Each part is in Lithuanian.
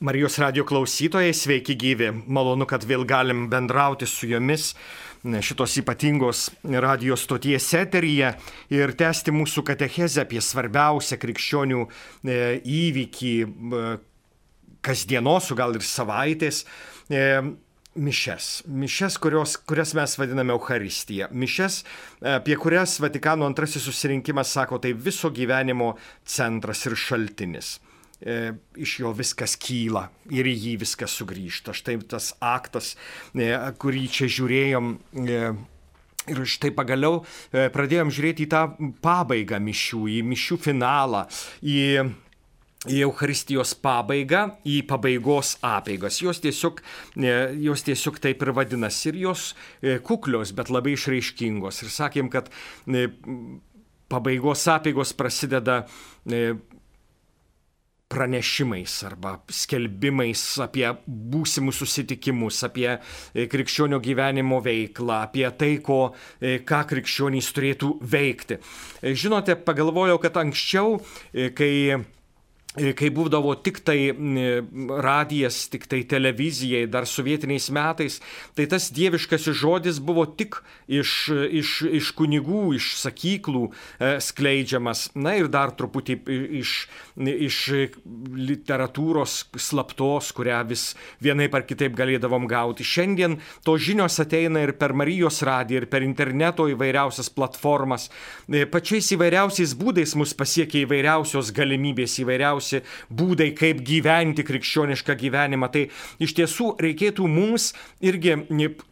Marijos radio klausytojai, sveiki gyvi. Malonu, kad vėl galim bendrauti su jumis šitos ypatingos radio stoties eteryje ir tęsti mūsų katechezę apie svarbiausią krikščionių e, įvykį e, kasdienos, o gal ir savaitės. E, mišes. Mišes, kurios, kurias mes vadiname Euharistija. Mišes, apie kurias Vatikano antrasis susirinkimas sako, tai viso gyvenimo centras ir šaltinis e, iš jo viskas kyla ir į jį viskas sugrįžta. Štai tas aktas, e, kurį čia žiūrėjom. E, Ir štai pagaliau e, pradėjom žiūrėti į tą pabaigą mišių, į mišių finalą, į į Euharistijos pabaigą, į pabaigos apeigas. Jos tiesiog, e, jos tiesiog taip ir vadinasi. Ir jos e, kuklios, bet labai išraiškingos. Ir sakėm, kad pabaigos apeigos prasideda pranešimais arba skelbimais apie būsimus susitikimus, apie e, krikščionio gyvenimo veiklą, apie tai, ko, e, ką krikščionys turėtų veikti. E, žinote, pagalvojau, kad anksčiau, kai kai būdavo tik tai radijas, tik tai televizijai, dar sovietiniais metais, tai tas dieviškasis žodis buvo tik iš, iš, iš kunigų, iš sakyklų e, skleidžiamas, na ir dar truputį iš, iš literatūros slaptos, kurią vis vienaip ar kitaip galėdavom gauti. Šiandien to žinios ateina ir per Marijos radiją, ir per interneto įvairiausias platformas. E, pačiais įvairiausiais būdais mus pasiekia įvairiausios galimybės, įvairiausios įvairiausi būdai, kaip gyventi krikščionišką gyvenimą. Tai iš tiesų reikėtų mums irgi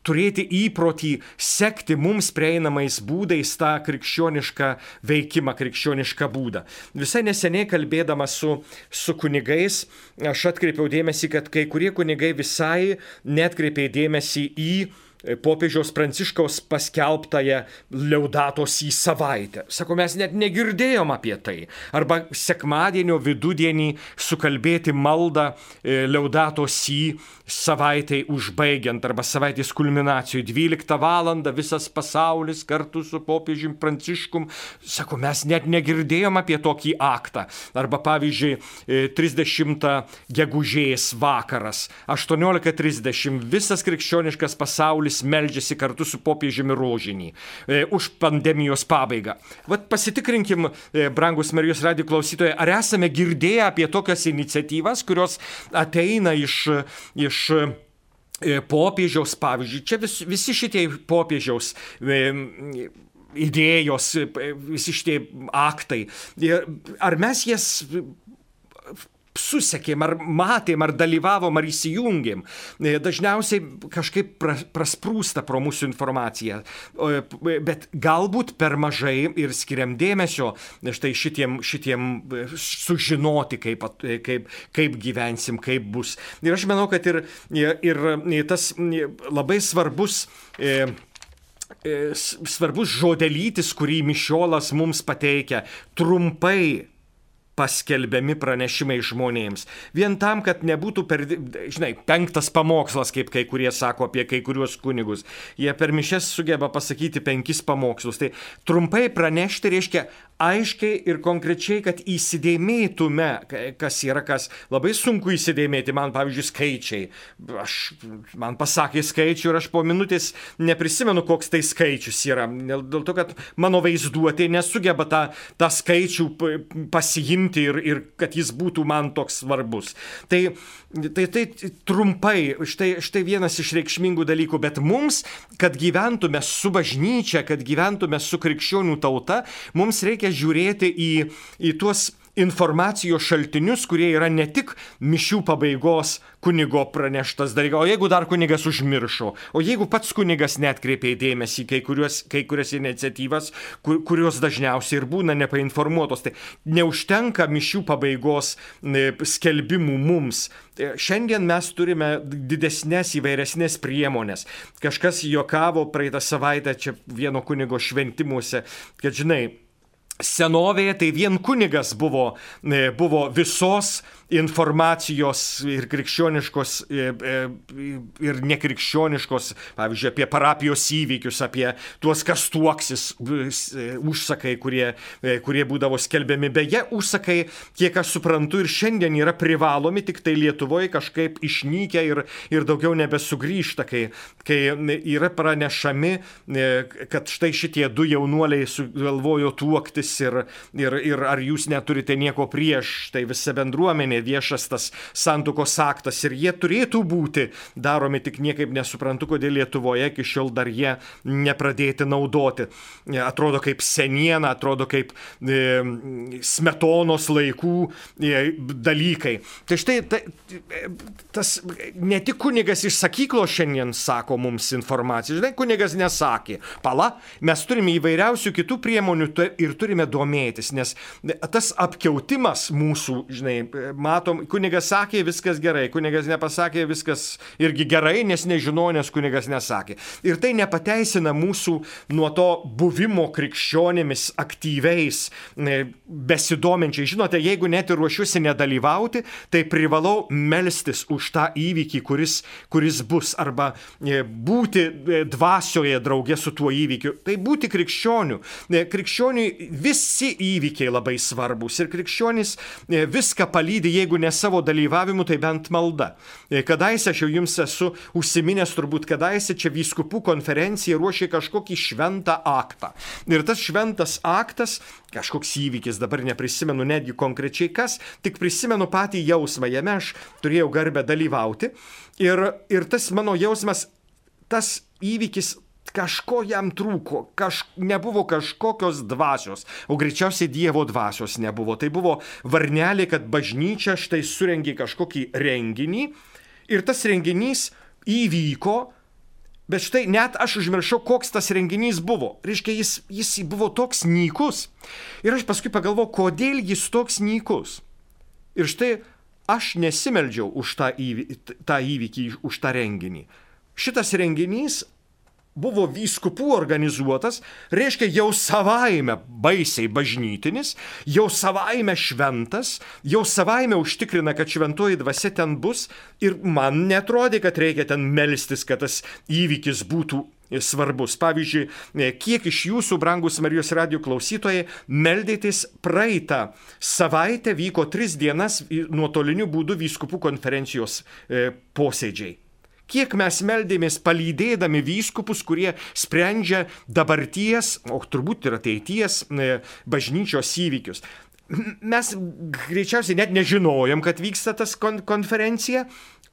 turėti įprotį sekti mums prieinamais būdais tą krikščionišką veikimą, krikščionišką būdą. Visai neseniai kalbėdamas su, su kunigais, aš atkreipiau dėmesį, kad kai kurie kunigai visai netkreipė dėmesį į popiežiaus pranciškaus paskelbtąją liaudatos į savaitę. Sako, mes net negirdėjom apie tai. Arba sekmadienio vidudienį sukalbėti maldą e, liaudatos į savaitai užbaigiant arba savaitės kulminacijų 12 val. visas pasaulis kartu su popiežium pranciškum. Sako, mes net negirdėjom apie tokį aktą. Arba pavyzdžiui, 30 e, gegužės vakaras, 18.30 visas krikščioniškas pasaulis pasaulis meldžiasi kartu su popiežiumi rožinį e, už pandemijos pabaigą. Vat pasitikrinkim, e, brangus Marijos radijo klausytojai, ar esame girdėję apie tokias iniciatyvas, kurios ateina iš, iš e, popiežiaus, pavyzdžiui, čia vis, visi šitie popiežiaus e, idėjos, e, visi šitie aktai. Ar mes jas susekėm, ar matėm, ar dalyvavom, ar įsijungėm. E, dažniausiai kažkaip prasprūsta pro mūsų informaciją, bet galbūt per mažai ir skiriam dėmesio štai šitiem, šitiem e, sužinoti, kaip, e, kaip, kaip gyvensim, kaip bus. Ir aš manau, kad ir, ir tas labai svarbus svarbus žodelytis, kurį Mišiolas mums pateikia, trumpai paskelbiami pranešimai žmonėms. Vien tam, kad nebūtų per, žinai, penktas pamokslas, kaip kai kurie sako apie kai kuriuos kunigus. Jie per mišes sugeba pasakyti penkis pamokslus. Tai trumpai pranešti reiškia aiškiai ir konkrečiai, kad įsidėmėtume, kas yra kas. Labai sunku įsidėmėti, man pavyzdžiui, skaičiai. Aš, man pasakė skaičių ir aš po minutės neprisimenu, koks tai skaičius yra. Dėl, to, kad mano vaizduotė nesugeba tą, tą skaičių pasiimti ir, ir kad jis būtų man toks svarbus. Tai, tai, tai trumpai, štai, štai vienas iš reikšmingų dalykų, bet mums, kad gyventume su bažnyčia, kad gyventume su krikščionių tauta, mums reikia žiūrėti į, į tuos informacijos šaltinius, kurie yra ne tik mišių pabaigos kunigo praneštas dalykas, o jeigu dar kunigas užmiršo, o jeigu pats kunigas netkreipė dėmesį kai, kuriuos, kai kurias iniciatyvas, kur, kurios dažniausiai ir būna nepainformuotos, tai neužtenka mišių pabaigos skelbimų mums. E, šiandien mes turime didesnės įvairesnės priemonės. Kažkas juokavo praeitą savaitę čia vieno kunigo šventimuose, kad žinai, senovėje tai vien kunigas buvo, e, buvo visos informacijos ir krikščioniškos e, e, ir nekrikščioniškos, pavyzdžiui, apie parapijos įvykius, apie tuos, kas tuoksis, užsakai, kurie, kurie būdavo skelbiami. Beje, užsakai, kiek aš suprantu, ir šiandien yra privalomi, tik tai Lietuvoje kažkaip išnykę ir, ir daugiau nebesugrįžta, kai, kai yra pranešami, kad štai šitie du jaunuoliai sugalvojo tuoktis ir, ir, ir ar jūs neturite nieko prieš, tai visa bendruomenė viešas tas santukos aktas ir jie turėtų būti daromi, tik niekaip nesuprantu, kodėl Lietuvoje iki šiol dar jie nepradėti naudoti. Atrodo kaip seniena, atrodo kaip e, smetonos laikų e, dalykai. Tai štai ta, tas ne tik kunigas iš sakyklos šiandien sako mums informaciją, žinai, kunigas nesakė, pala, mes turime įvairiausių kitų priemonių ir turime domėtis, nes tas apkeutimas mūsų, žinai, matom, kunigas sakė, viskas gerai, kunigas nepasakė, viskas irgi gerai, nes nežinau, nes kunigas nesakė. Ir tai nepateisina mūsų nuo to buvimo krikščionėmis aktyviais, besidominčiai. Žinote, jeigu net ir ruošiuosi nedalyvauti, tai privalau melstis už tą įvykį, kuris, kuris bus, arba e, būti e, dvasioje draugė su tuo įvykiu. Tai būti krikščioniu. E, krikščioniui visi įvykiai labai svarbus ir krikščionis viską palydė, jeigu ne savo dalyvavimu, tai bent malda. Kadaise aš jau jums esu užsiminęs, turbūt kadaise čia vyskupų konferencija ruošė kažkokį šventą aktą. Ir tas šventas aktas, kažkoks įvykis, dabar neprisimenu netgi konkrečiai kas, tik prisimenu patį jausmą, jame aš turėjau garbę dalyvauti. Ir, ir tas mano jausmas, tas įvykis kažko jam trūko, kaž, nebuvo kažkokios dvasios, o greičiausiai Dievo dvasios nebuvo. Tai buvo varnelė, kad bažnyčia štai surengė kažkokį renginį ir tas renginys įvyko, bet štai net aš užmiršau, koks tas renginys buvo. Reiškia, jis, jis buvo toks nykus. Ir aš paskui pagalvojau, kodėl jis toks nykus. Ir štai aš nesimeldžiau už tą, įvy, tą įvykį, už tą renginį. Šitas renginys buvo vyskupų organizuotas, reiškia jau savaime baisiai bažnytinis, jau savaime šventas, jau savaime užtikrina, kad šventoji dvasia ten bus ir man netrodė, kad reikia ten melstis, kad tas įvykis būtų svarbus. Pavyzdžiui, kiek iš jūsų, brangus Marijos radio klausytojai, meldėtės praeitą savaitę vyko tris dienas nuotoliniu būdu vyskupų konferencijos e, posėdžiai. Kiek mes meldėmės palydėdami vyskupus, kurie sprendžia dabarties, o turbūt ir ateities e, bažnyčios įvykius. Mes greičiausiai net nežinojom, kad vyksta tas kon konferencija,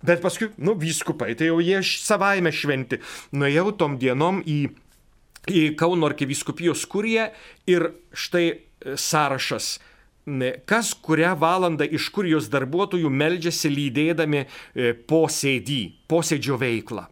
bet paskui, nu, vyskupai, tai jau jie savaime šventi. Nuėjau tom dienom į, į Kauno arkivyskupijos kuriją ir štai e, sąrašas kas kurią valandą iš kurijos darbuotojų meldžiasi lydėdami e, posėdį, posėdžio veiklą.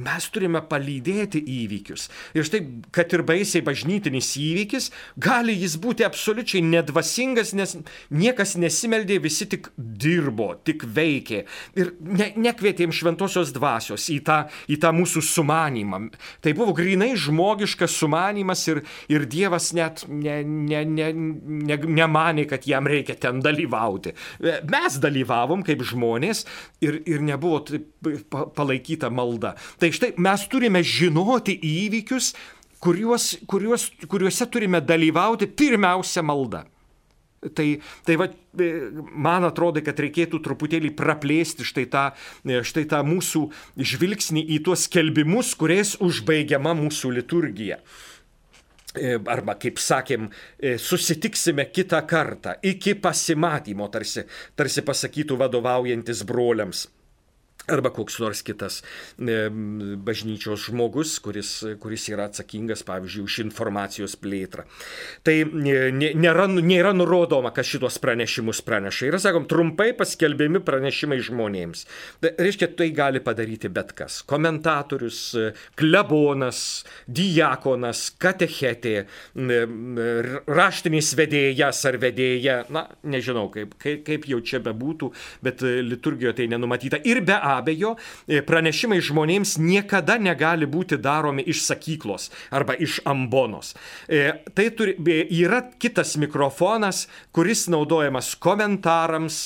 Mes turime palydėti įvykius. Ir štai, kad ir baisiai bažnytinis įvykis, gali jis būti absoliučiai nedvasingas, nes niekas nesimeldė, visi tik dirbo, tik veikė. Ir ne, nekvietėm šventosios dvasios į tą, į tą mūsų sumanimą. Tai buvo grinai žmogiškas sumanimas ir, ir Dievas net ne, ne, ne, ne, nemanė, kad jam reikia ten dalyvauti. Mes dalyvavom kaip žmonės ir, ir nebuvo palaikyta malda. Tai štai mes turime žinoti įvykius, kuriuos, kuriuos, kuriuose turime dalyvauti pirmiausia malda. Tai, tai va, e, man atrodo, kad reikėtų truputėlį praplėsti štai tą, e, štai tą mūsų žvilgsnį į tuos kelbimus, kuriais užbaigiama mūsų liturgija. E, arba, kaip sakėm, susitiksime kitą kartą, iki pasimatymo, tarsi, tarsi pasakytų vadovaujantis broliams arba koks nors kitas e, bažnyčios žmogus, kuris, kuris yra atsakingas, pavyzdžiui, už informacijos plėtrą. Tai e, nėra, nėra nurodoma, kas šitos pranešimus praneša. Yra, sakom, trumpai paskelbiami pranešimai žmonėms. Tai reiškia, tai gali padaryti bet kas. Komentatorius, klebonas, diakonas, katechetė, e, raštinis vedėjas ar vedėja, na, nežinau, kaip, kaip jau čia bebūtų, bet liturgijoje tai nenumatyta. Ir be abejo, pranešimai žmonėms niekada negali būti daromi iš sakyklos arba iš ambonos. Tai turi, yra kitas mikrofonas, kuris naudojamas komentarams,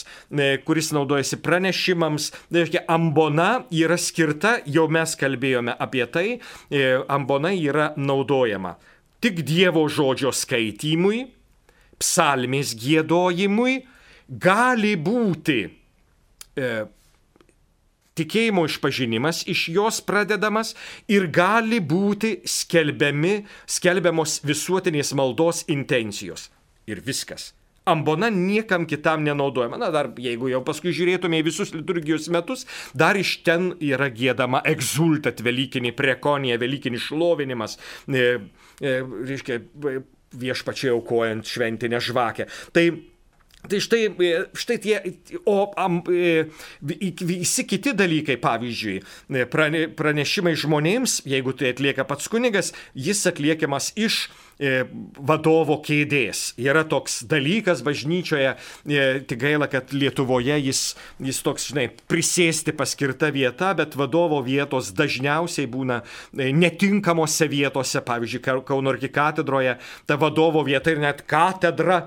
kuris naudojasi pranešimams. Tai reiškia, ambona yra skirta, jau mes kalbėjome apie tai, ambona yra naudojama tik Dievo žodžio skaitymui, psalmės gėdojimui, gali būti e, tikėjimo išpažinimas iš jos pradedamas ir gali būti skelbiami, skelbiamos visuotinės maldos intencijos. Ir viskas. Ambona niekam kitam nenaudojama. Na, dar jeigu jau paskui žiūrėtume į visus liturgijos metus, dar iš ten yra gėdama egzultat Velykinį prekonija, Velykinis šlovinimas, e, e, reiškia, viešpačiai aukojant šventinę žvakę. Tai Tai štai, e, štai tie, o am, e, visi kiti dalykai, pavyzdžiui, e, pranešimai žmonėms, jeigu tai atlieka pats kunigas, jis atliekamas iš E, vadovo kėdės. Yra toks dalykas bažnyčioje, e, tik gaila, kad Lietuvoje jis, jis toks, žinai, prisėsti paskirta vieta, bet vadovo vietos dažniausiai būna e, netinkamose vietose, pavyzdžiui, Kauno arkikatedroje, ta vadovo vieta ir net katedra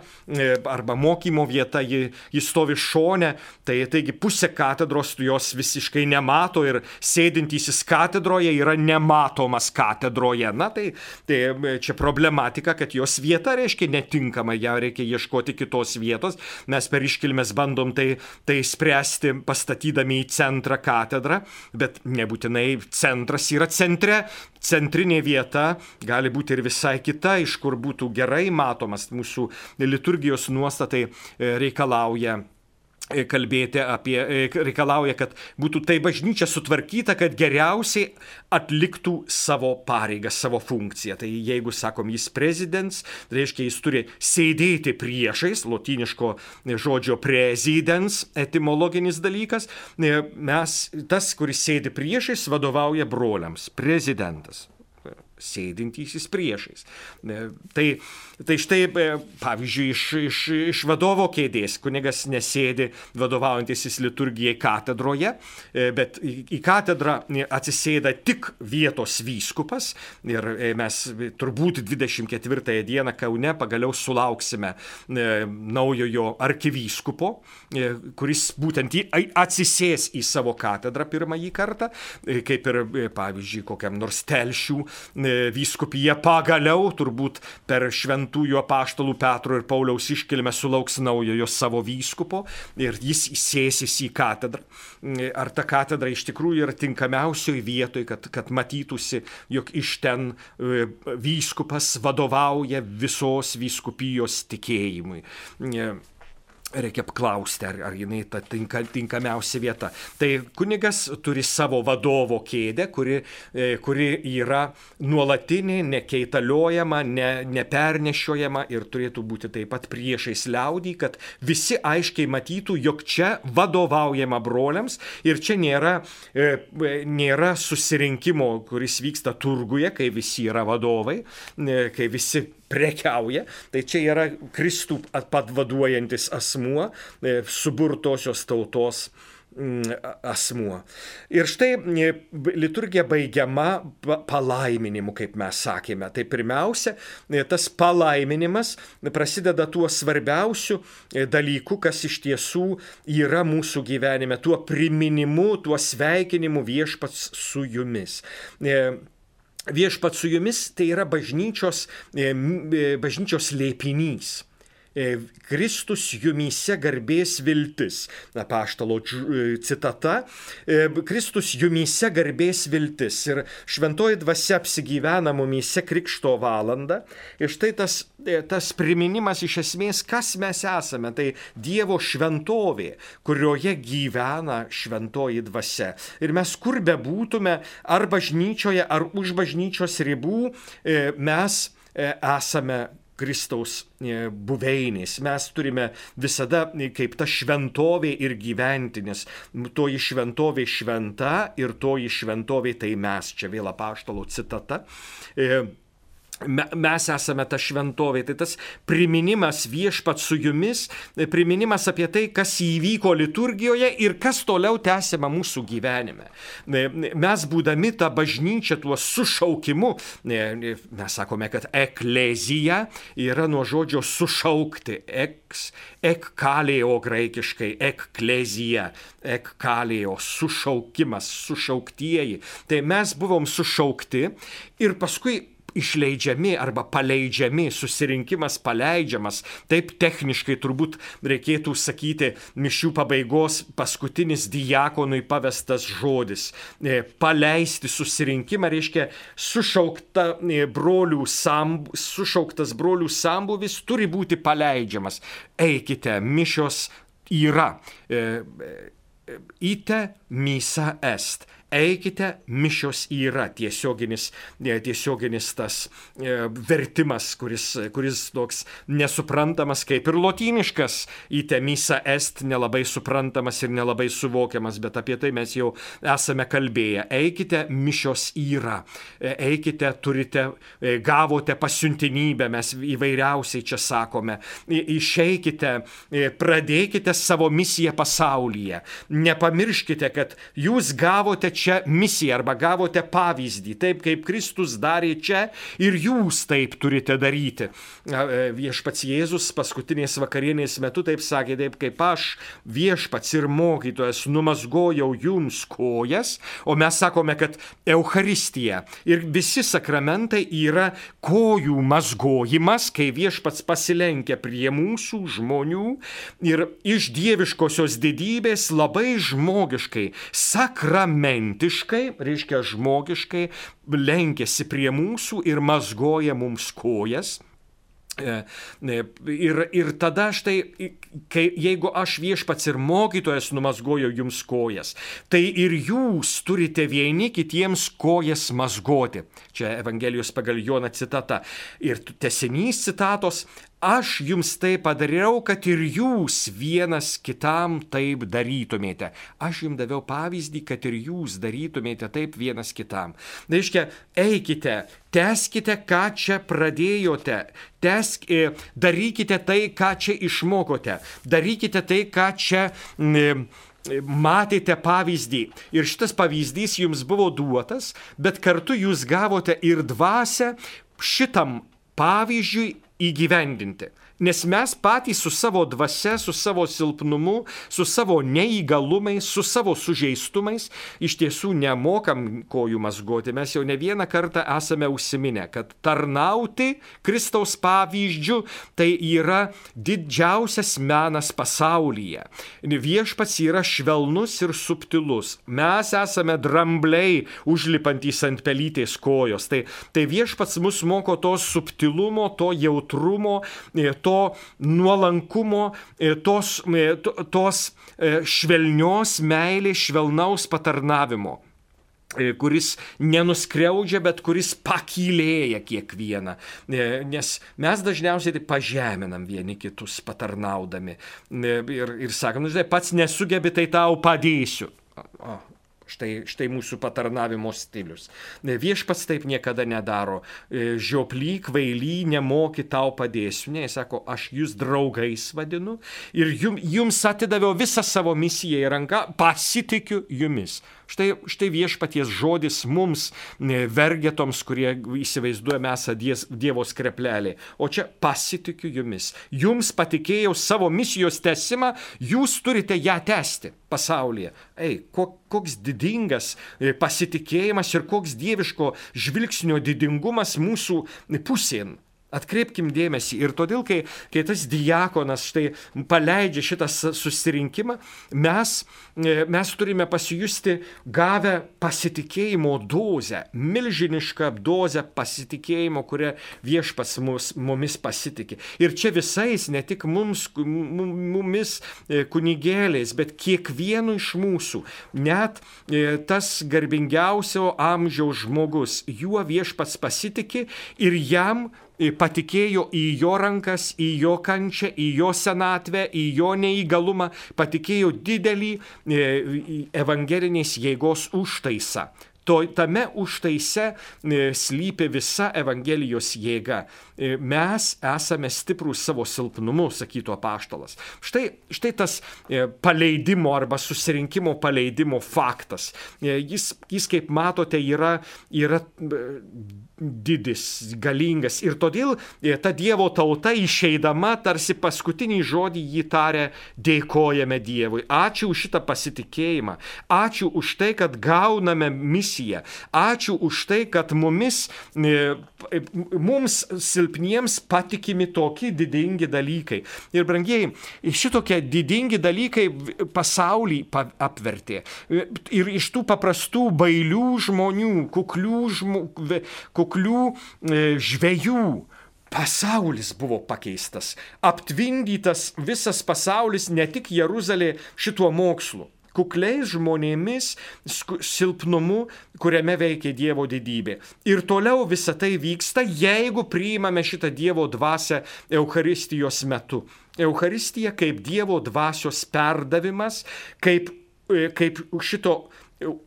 arba mokymo vieta, ji, ji stovi šone, tai taigi pusė katedros tu jos visiškai nemato ir sėdintysis katedroje yra nematomas katedroje. Na tai, tai čia problema problematika, kad jos vieta reiškia netinkama, ją reikia ieškoti kitos vietos. Mes per iškilmes bandom tai, tai spręsti pastatydami į centrą katedrą, bet nebūtinai centras yra centre. Centrinė vieta gali būti ir visai kita, iš kur būtų gerai matomas mūsų liturgijos nuostatai e, reikalauja kalbėti apie, e, reikalauja, kad būtų tai bažnyčia sutvarkyta, kad geriausiai atliktų savo pareigą, savo funkciją. Tai jeigu sakom, jis prezidents, reiškia, jis turi sėdėti priešais, lotiniško žodžio prezidents, etimologinis dalykas, e, mes, tas, kuris sėdi priešais, vadovauja broliams, prezidentas sėdintysis priešais. Tai, tai štai, e, pavyzdžiui, iš, iš, iš vadovo kėdės kunigas nesėdi vadovaujantis liturgijai katedroje, e, bet į katedrą atsisėda tik vietos vyskupas ir e, mes turbūt 24 dieną Kaune pagaliau sulauksime naujojo arkivyskupo, kuris būtent atsisės į savo katedrą pirmąjį kartą, kaip ir, pavyzdžiui, kokiam nors telšių E, vyskupija pagaliau turbūt per šventųjų apaštalų Petro ir Pauliaus iškilmę sulauks naujojo savo vyskupo ir jis įsėsis į katedrą. E, ar ta katedra iš tikrųjų yra tinkamiausioj vietoj, kad, kad matytųsi, jog iš ten e, vyskupas vadovauja visos vyskupijos tikėjimui reikia paklausti, ar, ar jinai ta tinka, tinkamiausia vieta. Tai kunigas turi savo vadovo kėdę, kuri, e, kuri yra nuolatinė, nekeitaliojama, ne, nepernešiojama ir turėtų būti taip pat priešais liaudį, kad visi aiškiai matytų, jog čia vadovaujama broliams ir čia nėra, e, nėra susirinkimo, kuris vyksta turguje, kai visi yra vadovai, e, kai visi prekiauja, tai čia yra Kristų atpavaduojantis asmuo, e, suburtosios tautos mm, asmuo. Ir štai e, liturgija baigiama palaiminimu, kaip mes sakėme. Tai pirmiausia, e, tas palaiminimas prasideda tuo svarbiausiu dalyku, kas iš tiesų yra mūsų gyvenime, tuo priminimu, tuo sveikinimu viešpats su jumis viešpat su jumis tai yra bažnyčios, bažnyčios lėpinys. E, Kristus jumyse garbės viltis. Apaštalo e, citata. E, Kristus jumyse garbės viltis. Ir šventoji dvasia apsigyvena mumyse krikšto valandą. Ir štai tas, tas priminimas iš esmės, kas mes esame. Tai Dievo šventovė, kurioje gyvena šventoji dvasia. Ir mes kur be būtume, ar bažnyčioje, ar už bažnyčios ribų, mes esame Kristaus e, buveinės. Mes turime visada e, kaip ta šventovė ir gyventi, nes toji šventovė šventa ir toji šventovė tai mes. Čia vėl apaštalo citata. E, mes esame ta šventovė. Tai tas priminimas viešpat su jumis, priminimas apie tai, kas įvyko liturgijoje ir kas toliau tęsiama mūsų gyvenime. Mes būdami tą bažnyčią tuo sušaukimu, mes sakome, kad eklezija yra nuo žodžio sušaukti. Eks, ekkalėjo graikiškai, eklezija, ekkalėjo, sušaukimas, sušauktieji. Tai mes buvom sušaukti ir paskui išleidžiami arba paleidžiami, susirinkimas paleidžiamas. Taip techniškai turbūt reikėtų sakyti mišių pabaigos paskutinis diakonui pavestas žodis. E, paleisti susirinkimą reiškia sušaukta e, brolių samb, sušauktas brolių sambuvis turi būti paleidžiamas. Eikite, mišios yra. E, ite misa est eikite, mišios yra tiesioginis, e, tiesioginis tas e, vertimas, kuris, kuris toks nesuprantamas kaip ir lotyniškas, įtemisa est nelabai suprantamas ir nelabai suvokiamas, bet apie tai mes jau esame kalbėję. Eikite, mišios yra, e, eikite, turite, gavote pasiuntinybę, mes įvairiausiai čia sakome, išeikite, pradėkite savo misiją pasaulyje. Nepamirškite, kad jūs gavote čia misiją arba gavote pavyzdį, taip kaip Kristus darė čia ir jūs taip turite daryti. E, viešpats Jėzus paskutinės vakarienės metu taip sakė, taip kaip aš viešpats ir mokytojas numasgojau jums kojas, o mes sakome, kad Euharistija ir visi sakramentai yra kojų mazgojimas, kai viešpats pasilenkia prie mūsų žmonių ir iš dieviškosios didybės labai žmogiškai sakramentai autentiškai, reiškia žmogiškai, lenkėsi prie mūsų ir mazgoja mums kojas. E, e, ir, ir tada štai, kai, jeigu aš viešpats ir mokytojas numazgoju jums kojas, tai ir jūs turite vieni kitiems kojas mazgoti. Čia Evangelijos pagal Joną citata. Ir tesinys citatos, Aš jums tai padariau, kad ir jūs vienas kitam taip darytumėte. Aš jums daviau pavyzdį, kad ir jūs darytumėte taip vienas kitam. Tai reiškia, eikite, teskite, ką čia pradėjote, tesk, e, darykite tai, ką čia išmokote, darykite tai, ką čia... Mm, matėte pavyzdį ir šitas pavyzdys jums buvo duotas, bet kartu jūs gavote ir dvasę šitam pavyzdžiui įgyvendinti. Nes mes patys su savo dvasia, su savo silpnumu, su savo neįgalumais, su savo sužeistumais iš tiesų nemokam kojų mazgoti. Mes jau ne vieną kartą esame užsiminę, kad tarnauti Kristaus pavyzdžių tai yra didžiausias menas pasaulyje. Viešpats yra švelnus ir subtilus. Mes esame drambliai užlipantys ant pelytės kojos. Tai, tai viešpats mus moko to subtilumo, to jautrumo, to to nuolankumo, e, tos, e, tos e, švelnios meilės, švelnaus patarnavimo kuris nenuskriaudžia, bet kuris pakylėja kiekvieną. Nes mes dažniausiai tai pažeminam vieni kitus patarnaudami. Ir, ir sakom, nu, žinai, pats nesugebi, tai tau padėsiu. O, Štai, štai mūsų patarnavimo stilius. Viešpats taip niekada nedaro. E, žioply, kvaily, nemoki tau padėsiu. Ne, jis sako, aš jūs draugais vadinu ir jum, jums atidaviau visą savo misiją į ranką, pasitikiu jumis. Štai, štai viešpaties žodis mums, vergetoms, kurie įsivaizduojame esą Dievo skreplelė. O čia pasitikiu jumis. Jums patikėjau savo misijos tesimą, jūs turite ją tęsti pasaulyje. Ei, koks didingas e, pasitikėjimas ir koks dieviško žvilgsnio didingumas mūsų pusėn. Atkreipkim dėmesį ir todėl, kai, kai tas diakonas štai paleidžia šitą susirinkimą, mes, e, mes turime pasijusti gavę pasitikėjimo dozę, milžinišką dozę pasitikėjimo, kurią viešpas mus, mumis pasitikė. Ir čia visais, ne tik mums, mumis e, kunigėliais, bet kiekvienu iš mūsų, net e, tas garbingiausio amžiaus žmogus, juo viešpats pasitikė ir jam patikėjo į jo rankas, į jo kančią, į jo senatvę, į jo neįgalumą, patikėjo didelį e, evangelinės jėgos užtaisą. to, tame užtaise slypi visa Evangelijos jėga. Mes esame stiprus savo silpnumu, sakytų apaštalas. Štai, štai tas paleidimo arba susirinkimo paleidimo faktas. Jis, jis kaip matote, yra, yra didis, galingas. Ir todėl e, ta Dievo tauta išeidama tarsi paskutinį žodį jį tarė dėkojame Dievui. Ačiū už šitą pasitikėjimą. Ačiū už tai, kad gauname misiją. Ačiū už tai, kad mumis, e, mums silpniems patikimi tokie didingi dalykai. Ir brangiai, šitokie didingi dalykai pasaulį apvertė. Ir iš tų paprastų bailių žmonių, kuklių žmonių, kuklių e, žvėjų. Pasaulis buvo pakeistas, aptvindytas visas pasaulis, ne tik Jeruzalė šituo mokslu kukliais žmonėmis, silpnumu, kuriame veikia Dievo didybė. Ir toliau visa tai vyksta, jeigu priimame šitą Dievo dvasę Euharistijos metu. Euharistija kaip Dievo dvasios perdavimas, kaip, e, kaip šito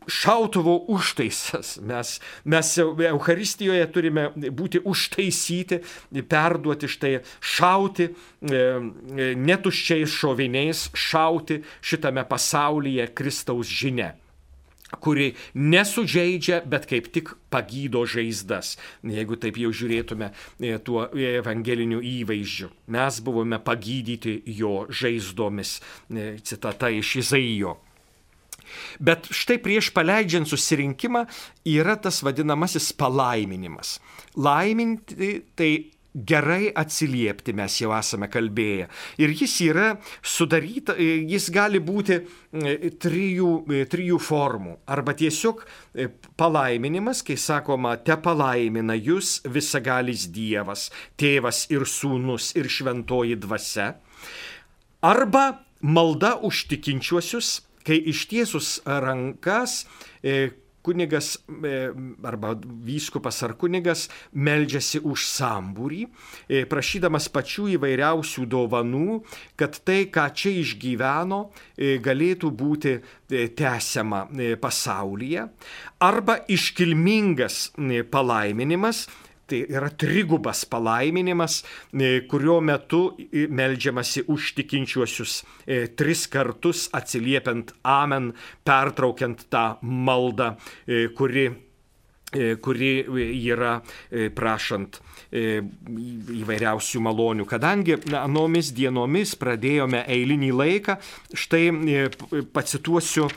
šautuvo užtaisas. Mes, mes Euharistijoje turime būti užtaisyti, perduoti štai šauti, e, e, netuščiais šoviniais šauti šitame pasaulyje Kristaus žinia kuri nesužeidžia, bet kaip tik pagydo žaizdas, jeigu taip jau žiūrėtume e, tuo evangeliniu įvaizdžiu. Mes buvome pagydyti jo žaizdomis. Citata iš Izaijo. Bet štai prieš paleidžiant susirinkimą yra tas vadinamasis palaiminimas. Laiminti tai gerai atsiliepti mes jau esame kalbėję. Ir jis yra sudaryta, jis gali būti e, trijų, e, trijų formų. Arba tiesiog e, palaiminimas, kai sakoma, te palaimina jūs visagalis Dievas, tėvas ir sūnus ir šventoji dvasia. Arba malda už tikinčiuosius kai ištiesus rankas e, kunigas e, arba vyskupas ar kunigas meldžiasi už sambūrį, e, prašydamas pačių įvairiausių dovanų, kad tai, ką čia išgyveno, galėtų būti tęsiama pasaulyje. Arba iškilmingas palaiminimas, Tai yra trigubas palaiminimas, e, kurio metu melžiamasi už tikinčiuosius e, tris kartus atsiliepiant amen, pertraukiant tą maldą, e, kuri kuri yra prašant įvairiausių malonių. Kadangi anomis dienomis pradėjome eilinį laiką, štai pacituosiu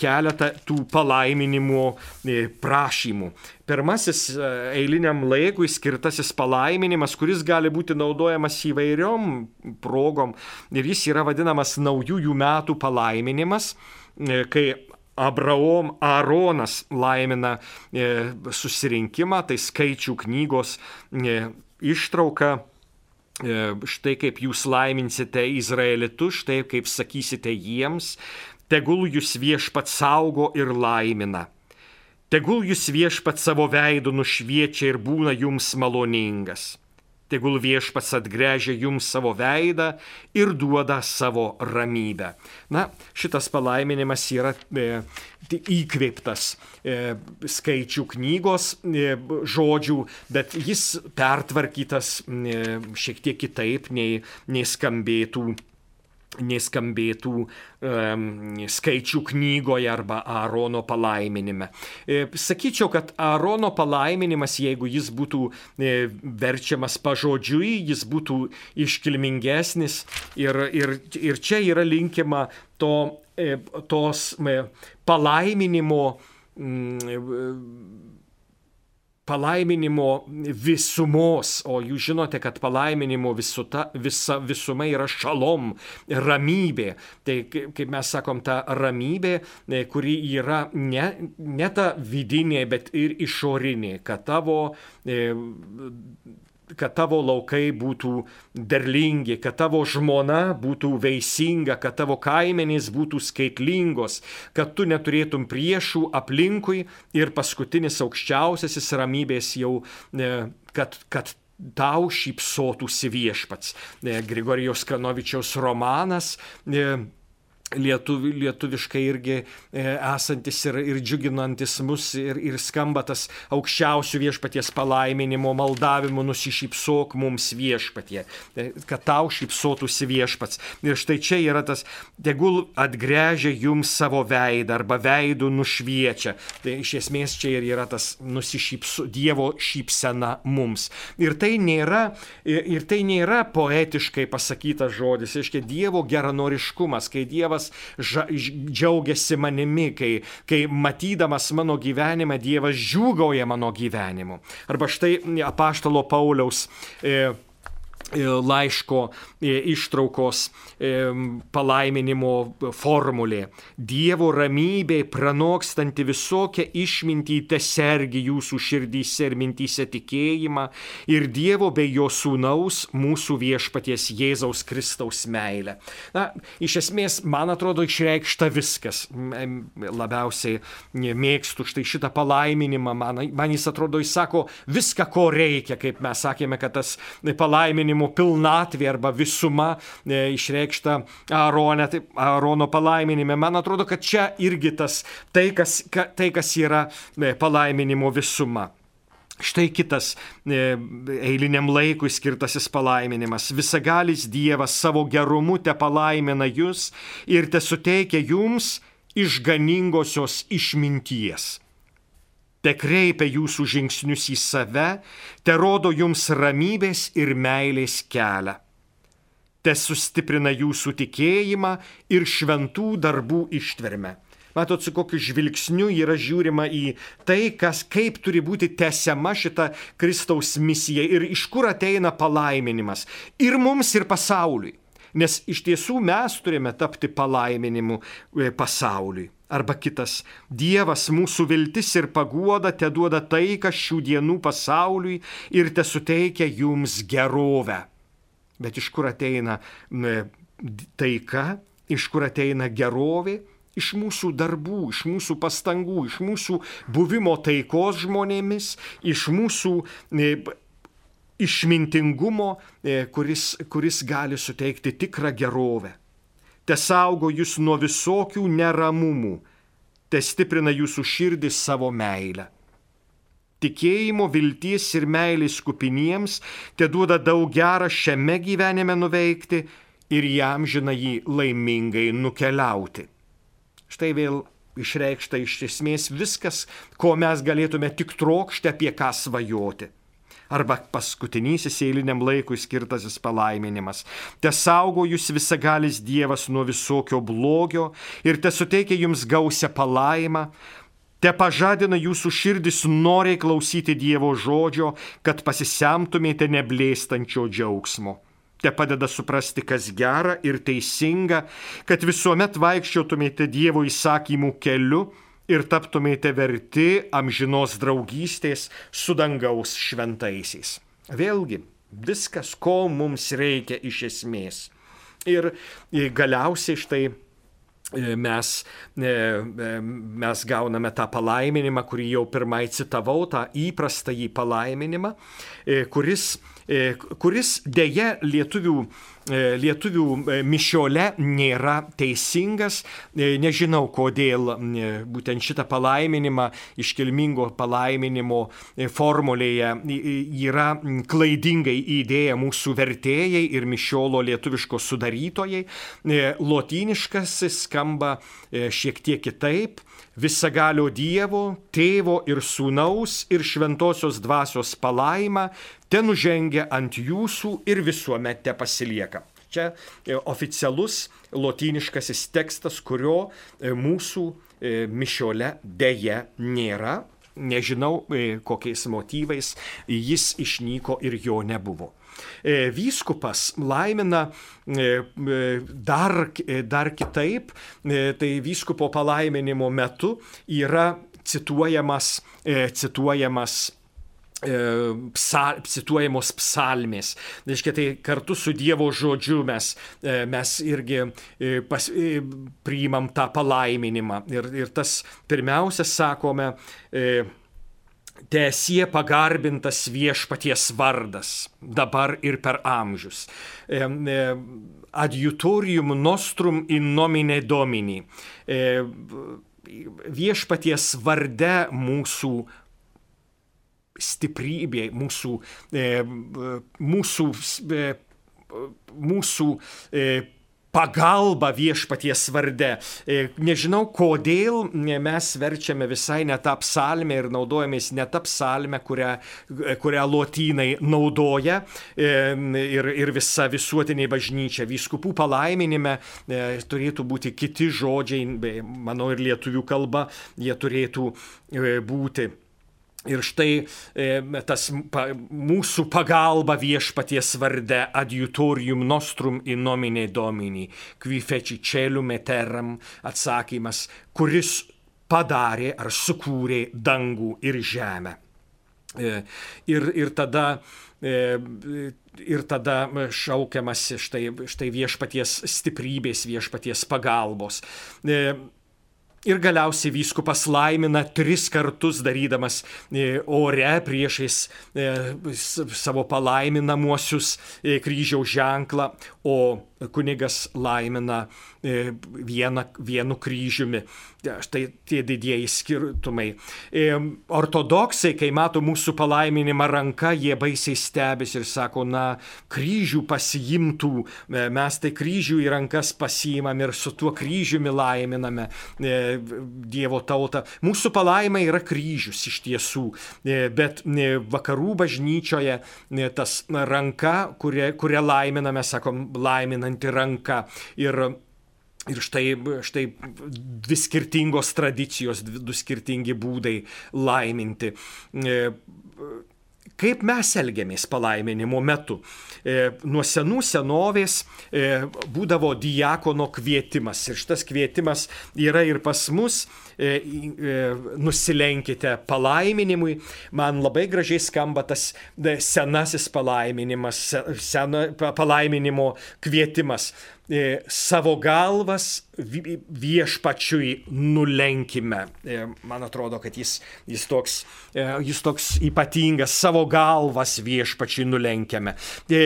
keletą tų palaiminimo prašymų. Pirmasis e, eiliniam laikui skirtasis palaiminimas, kuris gali būti naudojamas įvairiom progom ir jis yra vadinamas naujųjų metų palaiminimas, e, kai Abraom Aaronas laimina e, susirinkimą, tai skaičių knygos ištrauka štai kaip jūs laiminsite Izraelitus, štai kaip sakysite jiems, tegul jūs viešpat saugo ir laimina. Tegul jūs viešpat savo veidu nušviečia ir būna jums maloningas. Tegul viešpats atgręžia jums savo veidą ir duoda savo ramybę. Na, šitas palaiminimas yra e, įkvėptas e, skaičių knygos e, žodžių, bet jis pertvarkytas e, šiek tiek kitaip nei, nei skambėtų neskambėtų um, skaičių knygoje arba Aarono palaiminime. E, sakyčiau, kad Aarono palaiminimas, jeigu jis būtų e, verčiamas pažodžiui, jis būtų iškilmingesnis ir, ir, ir čia yra linkima to, e, tos e, palaiminimo mm, palaiminimo visumos, o jūs žinote, kad palaiminimo visuta, visa visuma yra šalom, ramybė. Tai kaip mes sakom, ta ramybė, e, kuri yra ne, ne ta vidinė, bet ir išorinė, kad tavo e, kad tavo laukai būtų derlingi, kad tavo žmona būtų veisinga, kad tavo kaimenės būtų skaitlingos, kad tu neturėtum priešų aplinkui ir paskutinis aukščiausiasis ramybės jau, e, kad, kad tau šypsotųsi viešpats. E, Grigorijos Kanovičiaus romanas e, lietuvi, lietuviškai irgi e, esantis ir, ir džiuginantis mus ir, ir skamba tas aukščiausių viešpaties palaiminimo maldavimu nusišypsok mums viešpatie, e, kad tau šypsotųsi viešpats. Ir štai čia yra tas, tegul atgręžia jums savo veidą arba veidų nušviečia. Tai iš esmės čia ir yra tas nusišypsu, Dievo šypsena mums. Ir tai nėra, ir tai nėra poetiškai pasakytas žodis, reiškia Dievo geranoriškumas, kai Dievas Dievas ža, džiaugiasi manimi, kai, kai matydamas mano gyvenimą Dievas džiūgauja mano gyvenimu. Arba štai apaštalo Pauliaus e, laiško e, ištraukos e, palaiminimo formulė. Dievo ramybė pranokstanti visokią išmintį te sergi jūsų širdyse ir mintyse tikėjimą ir Dievo bei jo sūnaus mūsų viešpaties Jėzaus Kristaus meilę. Na, iš esmės, man atrodo, išreikšta viskas. Labiausiai mėgstu štai šitą palaiminimą. Man, man jis atrodo, jis sako viską, ko reikia, kaip mes sakėme, kad tas palaiminimo palaiminimo pilnatvė arba visuma e, išreikšta Aarone, tai Aarono palaiminime. Man atrodo, kad čia irgi tas, tai kas, ka, tai, kas yra e, palaiminimo visuma. Štai kitas e, eiliniam laikui skirtasis palaiminimas. Visagalis Dievas savo gerumu te palaimina jūs ir te suteikia jums išganingosios išminties te kreipia jūsų žingsnius į save, te rodo jums ramybės ir meilės kelią. Te sustiprina jūsų tikėjimą ir šventų darbų ištvermę. Matot, su kokiu žvilgsniu yra žiūrima į tai, kas, kaip turi būti tęsiama šita Kristaus misija ir iš kur ateina palaiminimas. Ir mums, ir pasauliui. Nes iš tiesų mes turime tapti palaiminimu e, pasauliui. Arba kitas, Dievas mūsų viltis ir paguoda te duoda taiką šių dienų pasauliui ir te suteikia jums gerovę. Bet iš kur ateina taika, iš kur ateina gerovė? Iš mūsų darbų, iš mūsų pastangų, iš mūsų buvimo taikos žmonėmis, iš mūsų išmintingumo, e, kuris, kuris gali suteikti tikrą gerovę te saugo jūs nuo visokių neramumų, te stiprina jūsų širdį savo meilę. Tikėjimo, vilties ir meilės kupiniems te duoda daug gerą šiame gyvenime nuveikti ir jam žina jį laimingai nukeliauti. Štai vėl išreikšta iš esmės viskas, ko mes galėtume tik trokšti apie ką svajoti arba paskutinysis eiliniam laikui skirtasis palaiminimas. Te saugo jūs visagalis Dievas nuo visokio blogio ir te suteikia jums gausią palaimą. Te pažadina jūsų širdis noriai klausyti Dievo žodžio, kad pasisemtumėte neblėstančio džiaugsmo te padeda suprasti, kas gera ir teisinga, kad visuomet vaikščiotumėte Dievo įsakymų keliu ir taptumėte verti amžinos draugystės su dangaus šventaisiais. Vėlgi, viskas, ko mums reikia iš esmės. Ir galiausiai štai e, mes, e, e, mes gauname tą palaiminimą, kurį jau pirmai citavau, tą įprastąjį palaiminimą, kuris, kuris dėja lietuvių E, lietuvių e, mišiole nėra teisingas. E, nežinau, kodėl būtent šitą palaiminimą iškilmingo palaiminimo formulėje yra klaidingai įdėję mūsų vertėjai ir mišiolo lietuviško sudarytojai. Lotyniškas skamba šiek tiek kitaip visagalio Dievo, tėvo ir sūnaus ir šventosios dvasios palaima te nužengia ant jūsų ir visuomet te pasilieka. Čia e, oficialus lotyniškasis tekstas, kurio e, mūsų e, mišiole dėje nėra. Nežinau, kokiais motyvais jis išnyko ir jo nebuvo. Vyskupas laimina dar, dar kitaip, tai vyskupo palaiminimo metu yra cituojamas, cituojamas E, psal, cituojamos psalmės. Reiškia, tai kartu su Dievo žodžiu mes, e, mes irgi e, pas, priimam tą palaiminimą. Ir, ir tas pirmiausia, sakome, Teesie pagarbintas viešpaties vardas, dabar ir per amžius. Adjutorium nostrum in nomine domini. Viešpaties varde mūsų stiprybė, mūsų, mūsų, mūsų pagalba viešpaties varde. E, nežinau, kodėl mes verčiame visai ne tą psalmę ir naudojamės ne tą psalmę, kurią, kurią lotynai naudoja e, ir, ir visa visuotinė bažnyčia. Vyskupų palaiminime e, turėtų būti kiti žodžiai, manau ir lietuvių kalba jie turėtų būti. Ir štai e, tas pa, mūsų pagalba viešpaties varde adjutorium nostrum in nomine domini, qui feci celum et terram, atsakymas, kuris padarė ar sukūrė dangų ir žemę. E, ir, ir tada e, ir tada šaukiamas štai, štai viešpaties stiprybės, viešpaties pagalbos. Ir galiausiai vyskupas laimina tris kartus darydamas e, ore priešais e, savo palaiminamuosius e, kryžiaus ženklą, o kunigas laimina e, vieną, vienu kryžiumi. Štai tie didieji skirtumai. E, ortodoksai, kai mato mūsų palaiminimą ranka, jie baisiai stebės ir sako, na, kryžių pasiimtų, e, mes tai kryžių į rankas pasiimam ir su tuo kryžiumi laiminame Dievo tautą. Mūsų palaima yra kryžius iš tiesų, bet vakarų bažnyčioje tas ranka, kurią, kurią laiminame, sakom, laiminame einanti ranka. Ir Ir štai, štai dvi skirtingos tradicijos, dvi, du skirtingi būdai laiminti. E, kaip mes elgiamės palaiminimo metu? E, nuo senų senovės e, būdavo diakono kvietimas. Ir šitas kvietimas yra ir pas mus. Nusilenkite palaiminimui. Man labai gražiai skamba tas senasis palaiminimas, seno, palaiminimo kvietimas. E, savo galvas viešpačiui nulenkime. E, man atrodo, kad jis, jis, toks, e, jis toks ypatingas, savo galvas viešpačiui nulenkiame.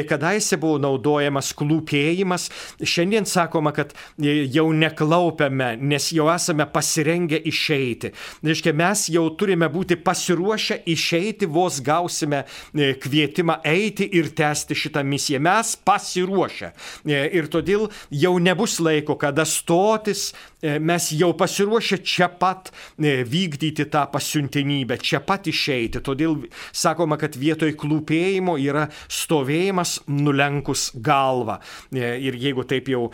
Kadaise buvo naudojamas klūpėjimas, šiandien sakoma, kad jau neklaupiame, nes jau esame pasirengę išeiti. Reiškia, mes jau turime būti pasiruošę išeiti, vos gausime kvietimą eiti ir tęsti šitą misiją. Mes pasiruošę. Ir todėl jau nebus laiko, kada stotis, e, mes jau pasiruošę čia pat e, vykdyti tą pasiuntinybę, čia pat išeiti. Todėl sakoma, kad vietoj klūpėjimo yra stovėjimas nulenkus galvą. E, ir jeigu taip jau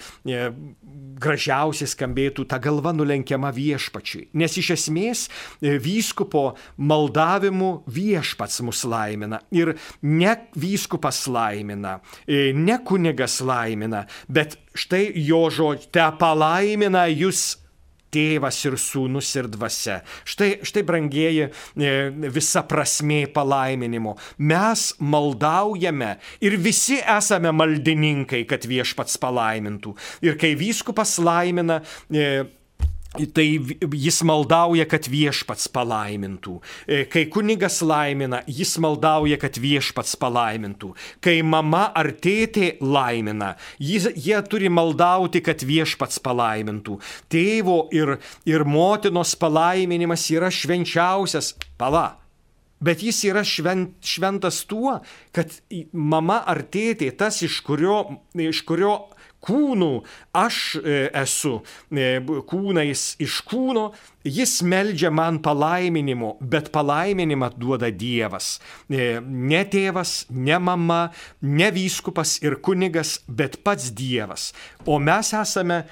gražiausiai skambėtų, ta galva nulenkiama viešpačiui. Nes iš esmės vyskupo maldavimu viešpats mus laimina. Ir ne vyskupas laimina, ne kunigas laimina, bet štai jo žodžiai, te palaimina jūs tėvas ir sūnus ir dvasia. Štai, štai brangieji, e, visa prasmė palaiminimo. Mes maldaujame ir visi esame maldininkai, kad viešpats palaimintų. Ir kai vyskupas laimina, e, Tai jis maldauja, kad viešpats palaimintų. E, kai kunigas laimina, jis maldauja, kad viešpats palaimintų. Kai mama ar tėtė laimina, jis, jie turi maldauti, kad viešpats palaimintų. Tėvo ir, ir motinos palaiminimas yra švenčiausias. Pala. Bet jis yra švent, šventas tuo, kad mama ar tėtė, tas iš kurio, iš kurio kūnų aš e, esu, e, kūnais iš kūno, jis meldžia man palaiminimo, bet palaiminimą duoda Dievas. E, ne tėvas, ne mama, ne vyskupas ir kunigas, bet pats Dievas. O mes esame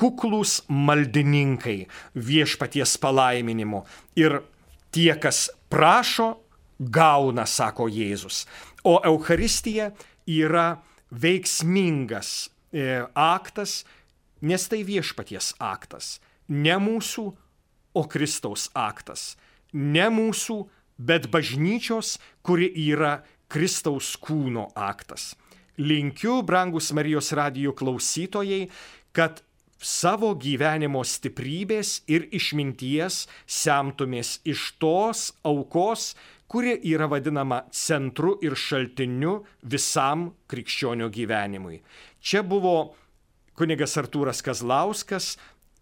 kuklus maldininkai viešpaties palaiminimo. Ir tie, kas prašo, gauna, sako Jėzus. O Euharistija yra veiksmingas aktas, nes tai viešpaties aktas. Ne mūsų, o Kristaus aktas. Ne mūsų, bet bažnyčios, kuri yra Kristaus kūno aktas. Linkiu, brangus Marijos radijų klausytojai, kad savo gyvenimo stiprybės ir išminties semtumės iš tos aukos, kuri yra vadinama centru ir šaltiniu visam krikščionio gyvenimui. Čia buvo kunigas Artūras Kazlauskas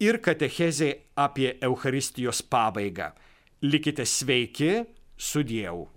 ir katechezė apie Euharistijos pabaigą. Likite sveiki, su Dievu.